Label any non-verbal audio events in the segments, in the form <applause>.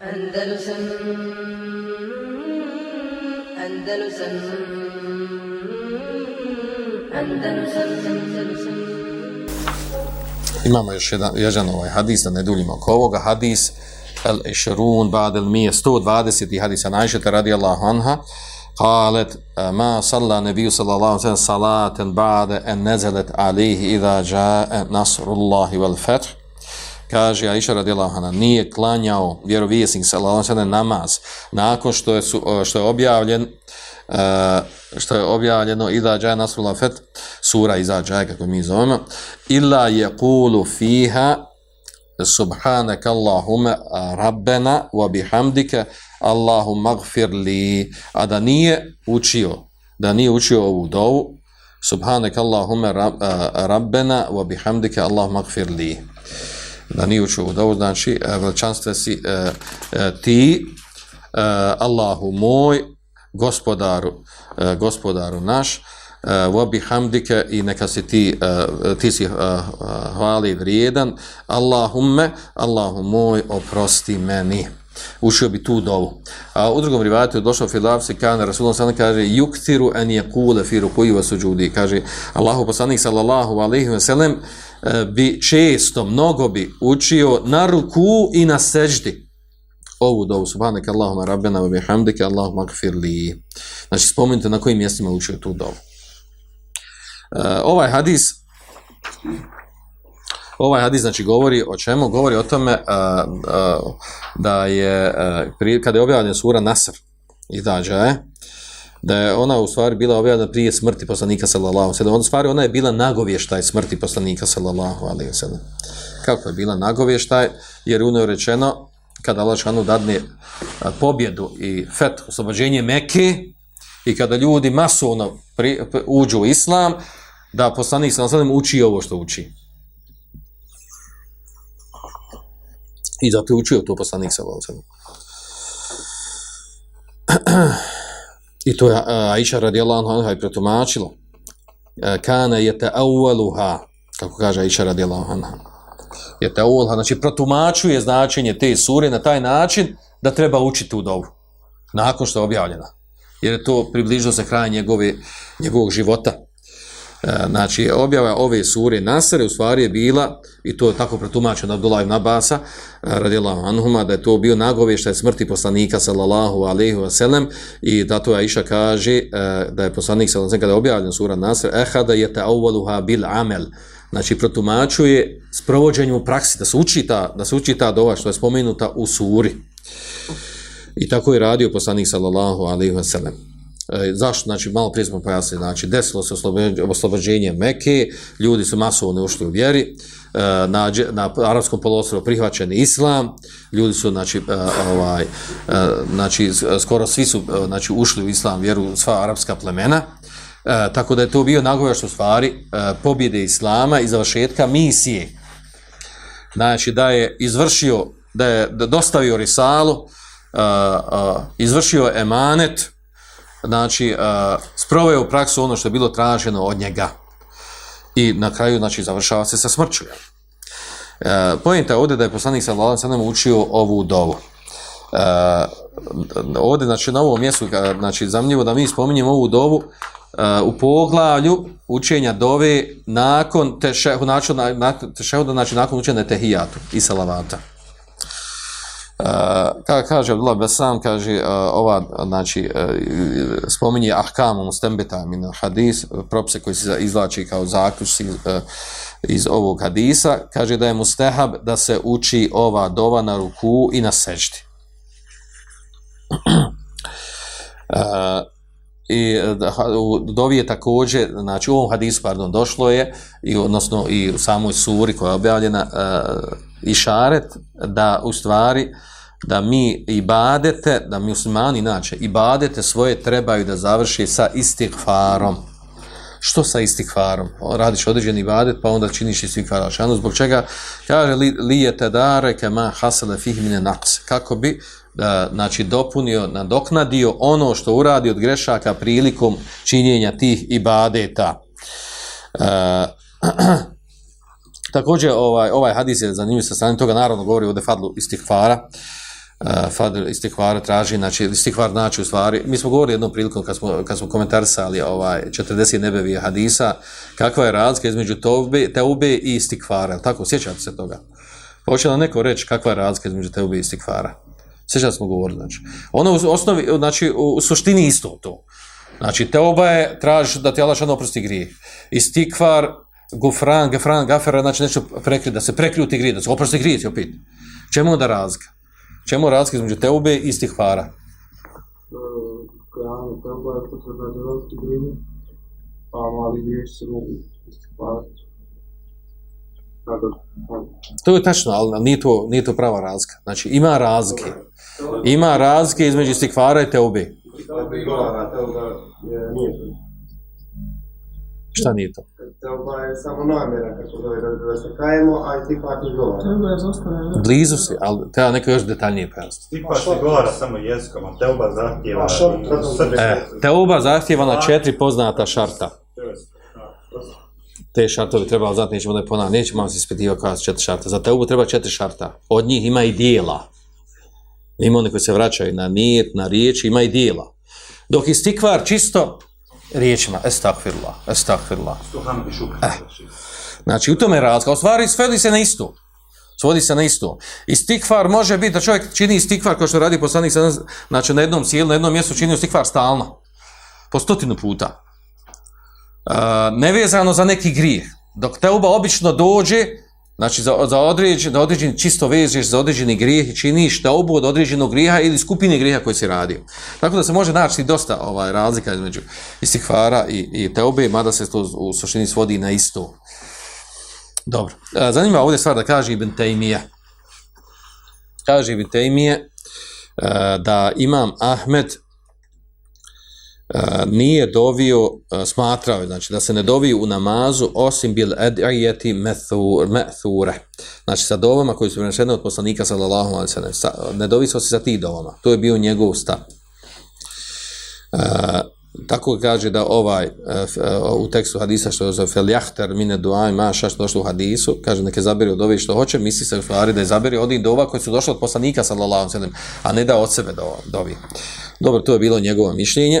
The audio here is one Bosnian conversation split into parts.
Andalusam Andalusam Andalusam Andalusam Imamo još jedan, jedan ovaj hadis, da ne duljimo oko ovoga, hadis El Ešerun Ba'd El Mije, 120. hadisa najšete radi Allah Anha, kalet, e, ma salla nebiju sallallahu sallam salaten ba'de en nezelet alihi idha ja'e nasrullahi vel fetr, kaže Aisha radijallahu anha nije klanjao vjerovjesnik sallallahu alejhi namaz nakon što je su, što je objavljen e, što je objavljeno izađa nasrula fet sura izađa kako mi zovemo illa yaqulu fiha subhanak allahumma rabbana wa bihamdika allahumma ighfir li a da nije učio da nije učio ovu dovu subhanak allahumma e, rabbana wa bihamdika allahumma ighfir li da nije učio ovo znači e, veličanstve si e, e, ti e, Allahu moj gospodaru e, gospodaru naš Uh, wa bihamdika innaka si ti uh, ti si uh, uh, hvali vrijedan Allahumme Allahu moj oprosti meni učio bi tu dovu a uh, u drugom rivati je došao filav se kana Rasulullah sallam kaže yuktiru an yakule fi rukuji wa suđudi kaže Allahu poslanik sallallahu alaihi wa sallam uh, E, bi često, mnogo bi učio na ruku i na seždi ovu dovu, subhanak Allahuma rabbena wa bihamdika Allahuma kfir li. Znači, spomenite na kojim mjestima učio tu dovu. Uh, ovaj hadis ovaj hadis znači govori o čemu? Govori o tome uh, uh, da je uh, kada je objavljen sura Nasr i dađa je uh, da je ona u stvari bila objavljena prije smrti poslanika sallallahu alejhi ve sellem. U stvari ona je bila nagovještaj smrti poslanika sallallahu alejhi ve sellem. Kako je bila nagovještaj? Jer uno je rečeno kada Allah šanu dadne pobjedu i fet oslobođenje Mekke i kada ljudi masovno uđu u islam da poslanik sallallahu alejhi uči ovo što uči. I zato je učio to poslanik sallallahu alejhi ve sellem. <clears throat> I to je Aisha radijallahu anha i protumačila. E, kana je te awaluha, kako kaže Aisha radijallahu anha. Je te awaluha, znači protumačuje značenje te sure na taj način da treba učiti u dovu. Nakon što je objavljena. Jer je to približilo se kraj njegove, njegovog života. E, znači objava ove sure Nasr u stvari je bila i to je tako pretumačeno Abdullah ibn Abbas e, radila anhuma da je to bio nagovještaj smrti poslanika sallallahu alejhi ve sellem i da to Aisha kaže e, da je poslanik sallallahu alejhi ve sellem objavljen sura Nasr ehada je ta'awwaluha bil amel znači protumačuje sprovođenju u praksi da se uči ta, da se uči ta dova što je spomenuta u suri i tako je radio poslanik sallallahu alejhi ve sellem E, zašto, znači, malo prije smo pojasnili, znači, desilo se oslobođenje Mekke, ljudi su masovno ušli u vjeri, e, na, na arabskom polostru prihvaćen islam, ljudi su, znači, e, ovaj, znači, skoro svi su, znači, ušli u islam vjeru sva arapska plemena, tako da je to bio nagovjaš u stvari pobjede islama i završetka misije. Znači, da je izvršio, da je dostavio risalu, izvršio emanet, znači, e, sproveo u praksu ono što je bilo traženo od njega. I na kraju, znači, završava se sa smrću. E, Pojenta je ovdje da je poslanik sa Lala Sanem učio ovu dovu. E, ovdje, znači, na ovom mjestu, e, znači, zamljivo da mi spominjemo ovu dovu, Uh, u poglavlju učenja dove nakon tešehu, način, na, tešehu, znači nakon učenja tehijatu i salavata. Uh, Eh, kada kaže Abdullah Besam, kaže uh, ova, znači, uh, spominje ahkam, ono stembeta min hadis, propse koji se izlači kao zaključ iz, uh, iz ovog hadisa, kaže da je mustehab da se uči ova dova na ruku i na seždi. uh, <clears throat> i da, dovi je također, znači u ovom hadisu, pardon, došlo je, i odnosno i u samoj suri koja je objavljena, uh, išaret da u stvari da mi ibadete, da muslimani inače, ibadete svoje trebaju da završi sa istighfarom. Što sa istighfarom? Radiš određeni ibadet, pa onda činiš istighfar. Ano, zbog čega? Kaže, li, li je te dare ke ma hasele fih mine naks. Kako bi da, znači, dopunio, nadoknadio ono što uradi od grešaka prilikom činjenja tih ibadeta. Uh, <clears throat> Također ovaj ovaj hadis je zanimljiv sa strane toga naravno govori o defadlu istighfara. Uh, eh, fadl istighfara traži, znači istighfar znači u stvari, mi smo govorili jednom prilikom kad smo, kad smo komentarsali ovaj 40 nebevije hadisa, kakva je razlika između tovbe, teube i istighfara, tako, sjećate se toga. Hoće nam neko reći kakva je razlika između teube i istighfara. Sjećate smo govorili, znači. Ono u osnovi, znači u suštini isto to. Znači, teoba je, tražiš da ti Allah šano oprosti grije. Istighfar gufran, gefran, gafera, znači nešto prekrije, da se prekriju ti grije, da se oprosti grije ti opet. Čemu onda razga? Čemu razga između teube i stihvara? Kajano, teuba je potrebna za razga grije, a mali grije se mogu stihvarati. To je tačno, ali nije to, nije to prava razga. Znači, ima razge. Ima razge između stihvara i teube. Šta nije to? Ovaj, samo namjera kako da, da, da se kajemo, a i ti pak izgovara. Blizu si, ali treba neko još detaljnije pojasniti. Ti pak izgovara samo jezikom, a te oba zahtjeva... A šort, to sam e, te oba zahtjeva na četiri poznata šarta. Te šartove treba znati, nećemo da je ponavljati, nećemo vam se ispitivati koja su četiri šarta. Za te oba treba četiri šarta. Od njih ima i dijela. Ima oni koji se vraćaju na nijet, na riječ, ima i dijela. Dok istikvar čisto, riječima estagfirullah, estagfirullah. Eh. Znači, u tome je razlika. U stvari, svedi se na isto. Svodi se na isto. Istikvar može biti da čovjek čini istikvar kao što radi poslanik, znači na jednom cijelu, na jednom mjestu čini istikvar stalno. Po stotinu puta. E, nevezano za neki grijeh. Dok teuba obično dođe, Znači, za, za određen, da određeni čisto vežeš, za određeni grijeh i činiš da obod određenog grijeha ili skupine grijeha koji si radio. Tako da se može naći dosta ovaj razlika između istihvara i, i teobe, mada se to u suštini svodi na isto. Dobro. E, zanima ovdje stvar da kaže Ibn Taymije. Kaže Ibn Taymije e, da imam Ahmed nije dovio, smatrao, znači da se ne dovio u namazu osim bil ed'ajeti methure. Znači sa dovama koji su prenešene od poslanika sallallahu alaihi sallam. Sa, ne dovi se osim sa tih dovama. To je bio njegov stav. E, tako kaže da ovaj u tekstu hadisa što je zove feljahter mine duaj maša što došlo u hadisu kaže neke zabiri od ove što hoće misli se u stvari da je zabiri od ovih dova koji su došli od poslanika sallallahu alaihi sallam a ne da od sebe dovi. Dobro, to je bilo njegovo mišljenje.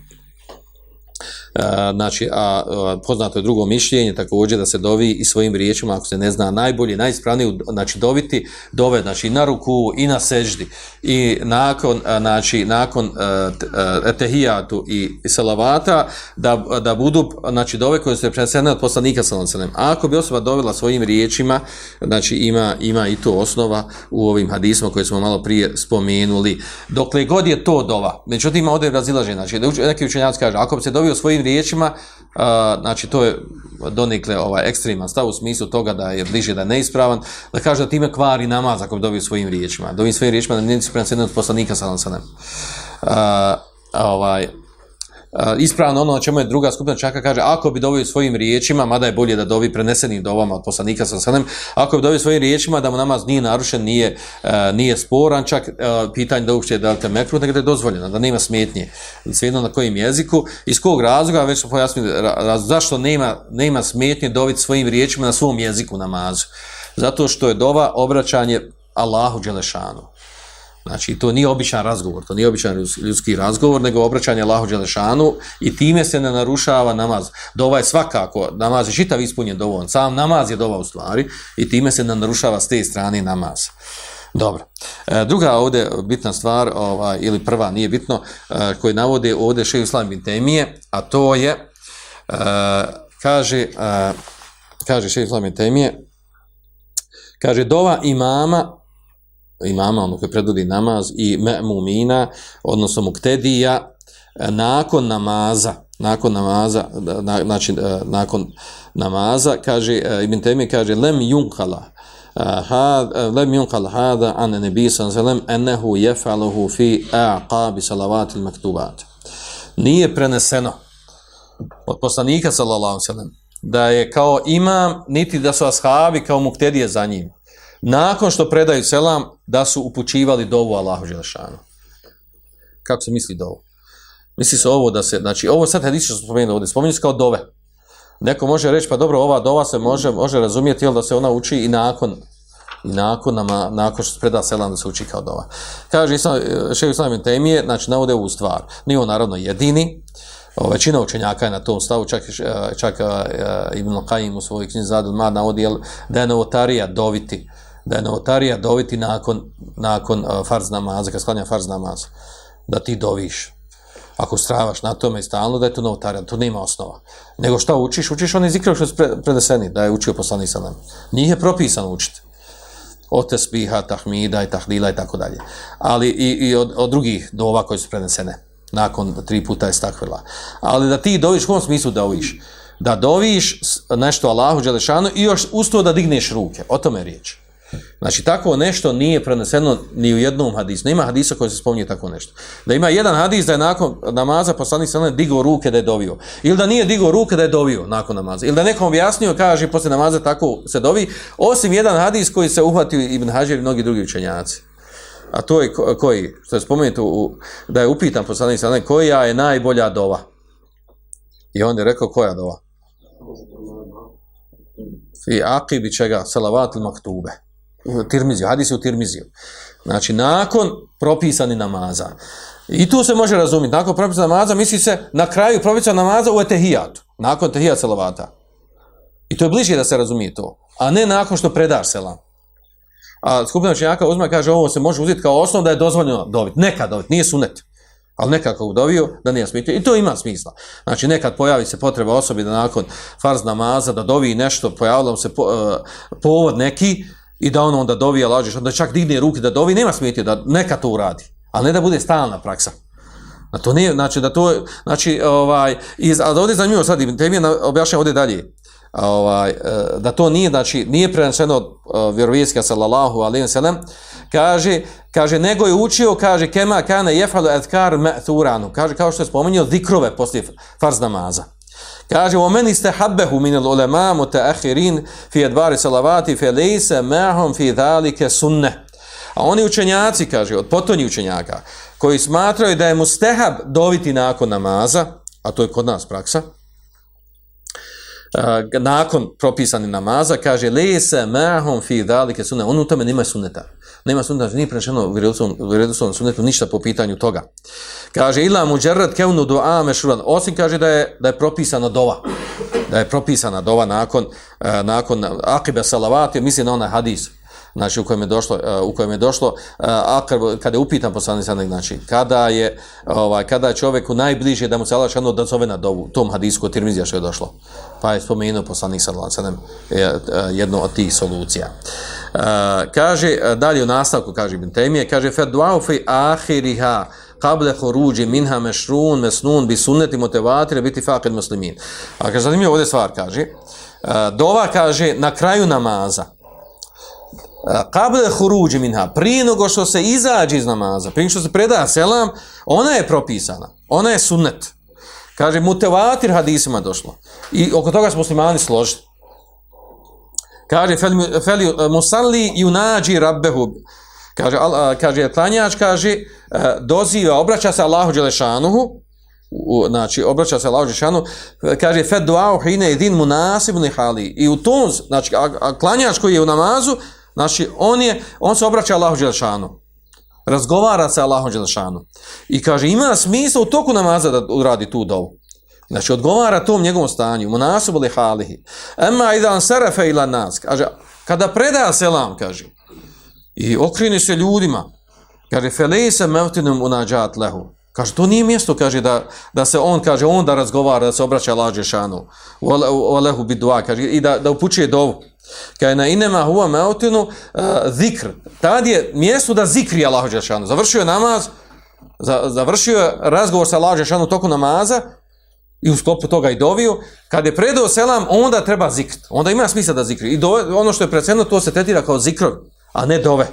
znači, a, a poznato je drugo mišljenje, također da se dovi i svojim riječima, ako se ne zna najbolje, najispravnije, znači doviti, dove, znači na ruku i na seždi. I nakon, znači, nakon etehijatu i salavata, da, da budu, znači, dove koje su prenesene od poslanika salavacanem. Ako bi osoba dovela svojim riječima, znači, ima, ima i to osnova u ovim hadismo koje smo malo prije spomenuli. Dokle god je to dova, međutim, ima ovdje razilaženje, znači, neki učenjac kaže, ako bi se dovio svojim drugim riječima, uh, znači to je donikle ovaj ekstreman stav u smislu toga da je bliže da je neispravan, da kaže da time kvari namaz ako bi dobio svojim riječima. Dobio svojim riječima da nije ispravan se jedan od poslanika sa uh, ovaj, uh, ispravno ono na čemu je druga skupina čaka kaže ako bi dovio svojim riječima mada je bolje da dovi prenesenim dovama od poslanika sa sanem ako bi dovio svojim riječima da mu namaz nije narušen nije a, e, nije sporan čak a, e, pitanje da uopšte je da li te mekru nekada je dozvoljeno da nema smetnje svejedno na kojem jeziku iz kog razloga već pojasnim raz, zašto nema, nema smetnje dovit svojim riječima na svom jeziku namazu zato što je dova obraćanje Allahu Đelešanu Znači, to nije običan razgovor, to nije običan ljudski razgovor, nego obraćanje Allahu Đelešanu i time se ne narušava namaz. Dova je svakako, namaz je šitav ispunjen dovoljno, sam namaz je dova u stvari i time se ne narušava s te strane namaz. Dobro. E, druga ovdje bitna stvar, ovaj, ili prva nije bitno, e, koje navode ovdje Šeju Slavim temije, a to je, e, kaže, e, kaže Šeju Slavim temije, kaže, dova imama imama, ono koji predvodi namaz, i mumina, odnosno muktedija, e, nakon namaza, nakon namaza, e, na, znači, e, nakon namaza, kaže, Ibn Temi kaže, lem junkala, Uh, had, uh, lem yunqal hada an nabi sallam anahu yaf'aluhu fi aqab salawat al maktubat nije preneseno od poslanika sallallahu alejhi ve sellem da je kao imam niti da su ashabi kao muktedije za njim nakon što predaju selam, da su upućivali dovu Allahu Želešanu. Kako se misli dovu? Misli se ovo da se, znači ovo sad hadis što spomenuo ovdje, spominje se kao dove. Neko može reći, pa dobro, ova dova se može, može razumijeti, jel da se ona uči i nakon i nakon, nama, nakon što se preda selam da se uči kao dova. Kaže Islam, Šeju Islam Temije, znači navode ovu stvar. Nije on naravno jedini, o, većina učenjaka je na tom stavu, čak, e, čak uh, Ibn Qajim u svojoj knjizi Zadu Mar navodi, jel, da je novotarija doviti uh, da je novotarija doviti nakon, nakon farz namaza, kad sklanja farz namaza, da ti doviš. Ako stravaš na tome i stalno, da je to novotarija, to nema osnova. Nego šta učiš? Učiš on izikrao što je predeseni, da je učio poslani sa nam. Njih je propisan učiti od tesbiha, tahmida i tahlila i tako dalje. Ali i, i od, od drugih dova koje su prenesene nakon tri puta je stakvila. Ali da ti doviš, u kom smislu da doviš? Da doviš nešto Allahu Đelešanu i još usto da digneš ruke. O tome je riječ. Znači, tako nešto nije preneseno ni u jednom hadisu. Nema hadisa koji se spominje tako nešto. Da ima jedan hadis da je nakon namaza poslanik sa onaj digao ruke da je dovio. Ili da nije digao ruke da je dovio nakon namaza. Ili da nekom objasnio, kaže, posle namaza tako se dovi. Osim jedan hadis koji se uhvatio Ibn Hađer i mnogi drugi učenjaci. A to je koji, što je spomenuto, da je upitan poslanik sa onaj, koja je najbolja dova? I on je rekao, koja dova? I akibi čega? Salavat il maktube. Tirmiziju, hadis je u Tirmiziju. Znači, nakon propisani namaza. I tu se može razumjeti. Nakon propisani namaza, misli se na kraju propisani namaza u etehijatu. Nakon etehijat salavata. I to je bliže da se razumije to. A ne nakon što predaš selam. A skupina učenjaka uzme kaže, ovo se može uzeti kao osnov da je dozvoljeno dobiti. Nekad dobiti, nije sunet. Ali nekako udovio da nije smitio. I to ima smisla. Znači, nekad pojavi se potreba osobi da nakon farz namaza, da dovi nešto, pojavila se po, uh, povod neki, i da on onda dovi, lažeš, onda čak digne ruke da dovi, nema smetio da neka to uradi, ali ne da bude stalna praksa. A to nije, znači, da to, znači, ovaj, iz, ali ovdje je zanimljivo sad, te mi je objašnjeno ovdje dalje, ovaj, e, da to nije, znači, nije prenačeno od e, vjerovijeska, sallallahu alaihi wa sallam, kaže, kaže, nego je učio, kaže, kema kane jefalu etkar me'thuranu, kaže, kao što je spomenuo, zikrove poslije farz namaza. Kaže, o meni ste habbehu min il ulema mutaahirin fi edvari salavati fe lejse mehom fi dhalike sunne. A oni učenjaci, kaže, od potonji učenjaka, koji smatraju da je mustehab doviti nakon namaza, a to je kod nas praksa, uh, nakon propisani namaza, kaže lese mahom fi dalike sunne, on u tome nima sunneta. Nema sunneta, znači nije prenešeno u redoslovnom sunnetu ništa po pitanju toga. Kaže ila muđerrat kevnu dua mešuran, osim kaže da je, da je propisana dova. Da je propisana dova nakon, uh, nakon akibe salavati, misli na onaj hadis. Uh, znači u kojem je došlo uh, u kojem je došlo uh, e, akr, kada je upitan poslanik sanek znači kada je ovaj kada je čovjeku najbliže da mu se Allah da zove na dovu tom hadisku Tirmizija što je došlo pa je spomenuo poslanik sallallahu alejhi e, jednu od tih solucija uh, kaže dalje u nastavku kaže Ibn Taymije kaže fa du'a fi akhiriha qabla khuruji minha mashrun masnun bi sunnati mutawatir bi ittifaq al-muslimin a kaže zanimljivo ovdje stvar kaže uh, dova kaže na kraju namaza kable huruđi minha, prije nego što se izađe iz namaza, prije što se preda selam, ona je propisana, ona je sunnet. Kaže, mutevatir hadisima došlo. I oko toga smo muslimani složili. Kaže, fel, fel, musalli junađi rabbehu. Kaže, al, kaže tanjač, kaže, e, doziva, obraća se Allahu Đelešanuhu, U, znači obraća se Allahu džšanu kaže fe duao hine din munasibni hali i u tom znači a, a, klanjač koji je u namazu Znači, on, je, on se obraća Allahu Đelešanu. Razgovara se Allahom Đelešanu. I kaže, ima smisla u toku namaza da radi tu dovu. Znači, odgovara tom njegovom stanju. Munasub li halihi. Ema idan serefe ila nas. Kaže, kada preda selam, kaže, i okrini se ljudima, kaže, felise mevtinum unađat lehu. Kaže, to nije mjesto, kaže, da, da se on, kaže, on da razgovara, da se obraća lađešanu, u alehu bidua, kaže, i da, da upućuje dovu. Kaže, na inema hua meotinu, uh, eh, zikr. Tad je mjesto da zikrija lađešanu. Završio je namaz, za, završio je razgovor sa lađešanu toku namaza i u sklopu toga i dovio. Kad je predao selam, onda treba zikr. Onda ima smisla da zikri. I do, ono što je predsjedno, to se tretira kao zikr, a ne dove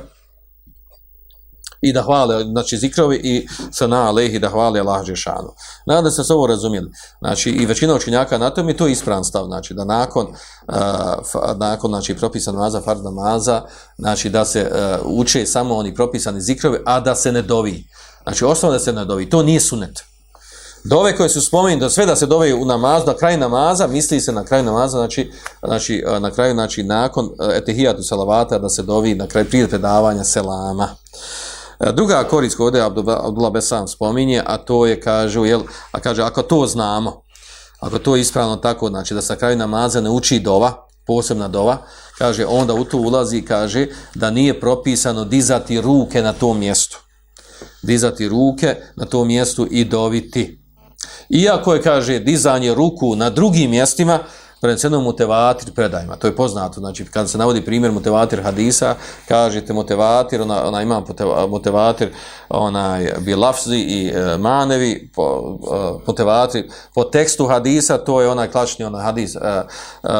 i da hvale, znači zikrovi i sana alehi da hvale Allah Žešanu. Nadam se se ovo razumijeli. Znači i većina učenjaka na tom je to ispran stav, znači da nakon, uh, nakon znači, propisan maza, fard namaza, znači da se uh, uče samo oni propisani zikrovi, a da se ne dovi. Znači osnovno da se ne dovi, to nije sunet. Dove koje su spomenuti, sve da se dove u namazu, na kraj namaza, misli se na kraj namaza, znači, znači uh, na kraju, znači nakon uh, etihijatu salavata, da se dovi na kraj prije predavanja selama. Uh, E, druga korist koju ovdje Abdullah Besan spominje, a to je, kažu, jel, a kaže, ako to znamo, ako to je ispravno tako, znači da sa kraju namaza ne uči dova, posebna dova, kaže, onda u to ulazi i kaže da nije propisano dizati ruke na tom mjestu. Dizati ruke na tom mjestu i doviti. Iako je, kaže, dizanje ruku na drugim mjestima, prenesenom motivatir predajima. To je poznato, znači kad se navodi primjer motivatir hadisa, kažete motivatir, ona, ona ima motivatir onaj bilafzi i e, manevi po, e, motivatir po tekstu hadisa, to je onaj klasični onaj hadis e, e,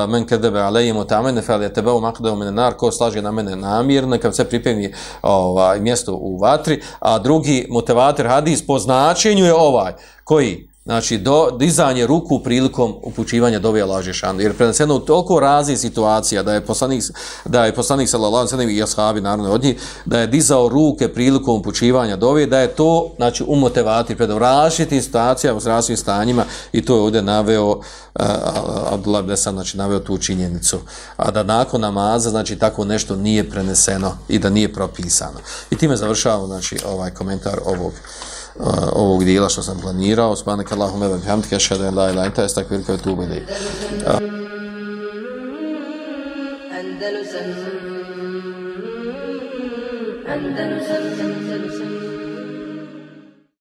men kedebe alejim utamene fel je tebe umakdeo mene nar, ko slaže na mene namir, nekad se pripremi ovaj, mjesto u vatri, a drugi motivatir hadis po značenju je ovaj, koji? znači do, dizanje ruku prilikom upućivanja dove lažešanu jer prenaseno toliko razni situacija da je poslanik da je poslanik sallallahu alejhi ve sellem narodno od njih da je dizao ruke prilikom upućivanja dove da je to znači umotivati pred vrašiti situacija u zrasnim stanjima i to je ovde naveo uh, Abdullah ibn Sa'd znači naveo tu činjenicu a da nakon namaza znači tako nešto nije preneseno i da nije propisano i time završavamo znači ovaj komentar ovog uh, ovog dijela što sam planirao. Spane ka Allahum evan bihamd, kaša da je laj laj, ta je stak velika je tuba li. Andalusam. Andalusam.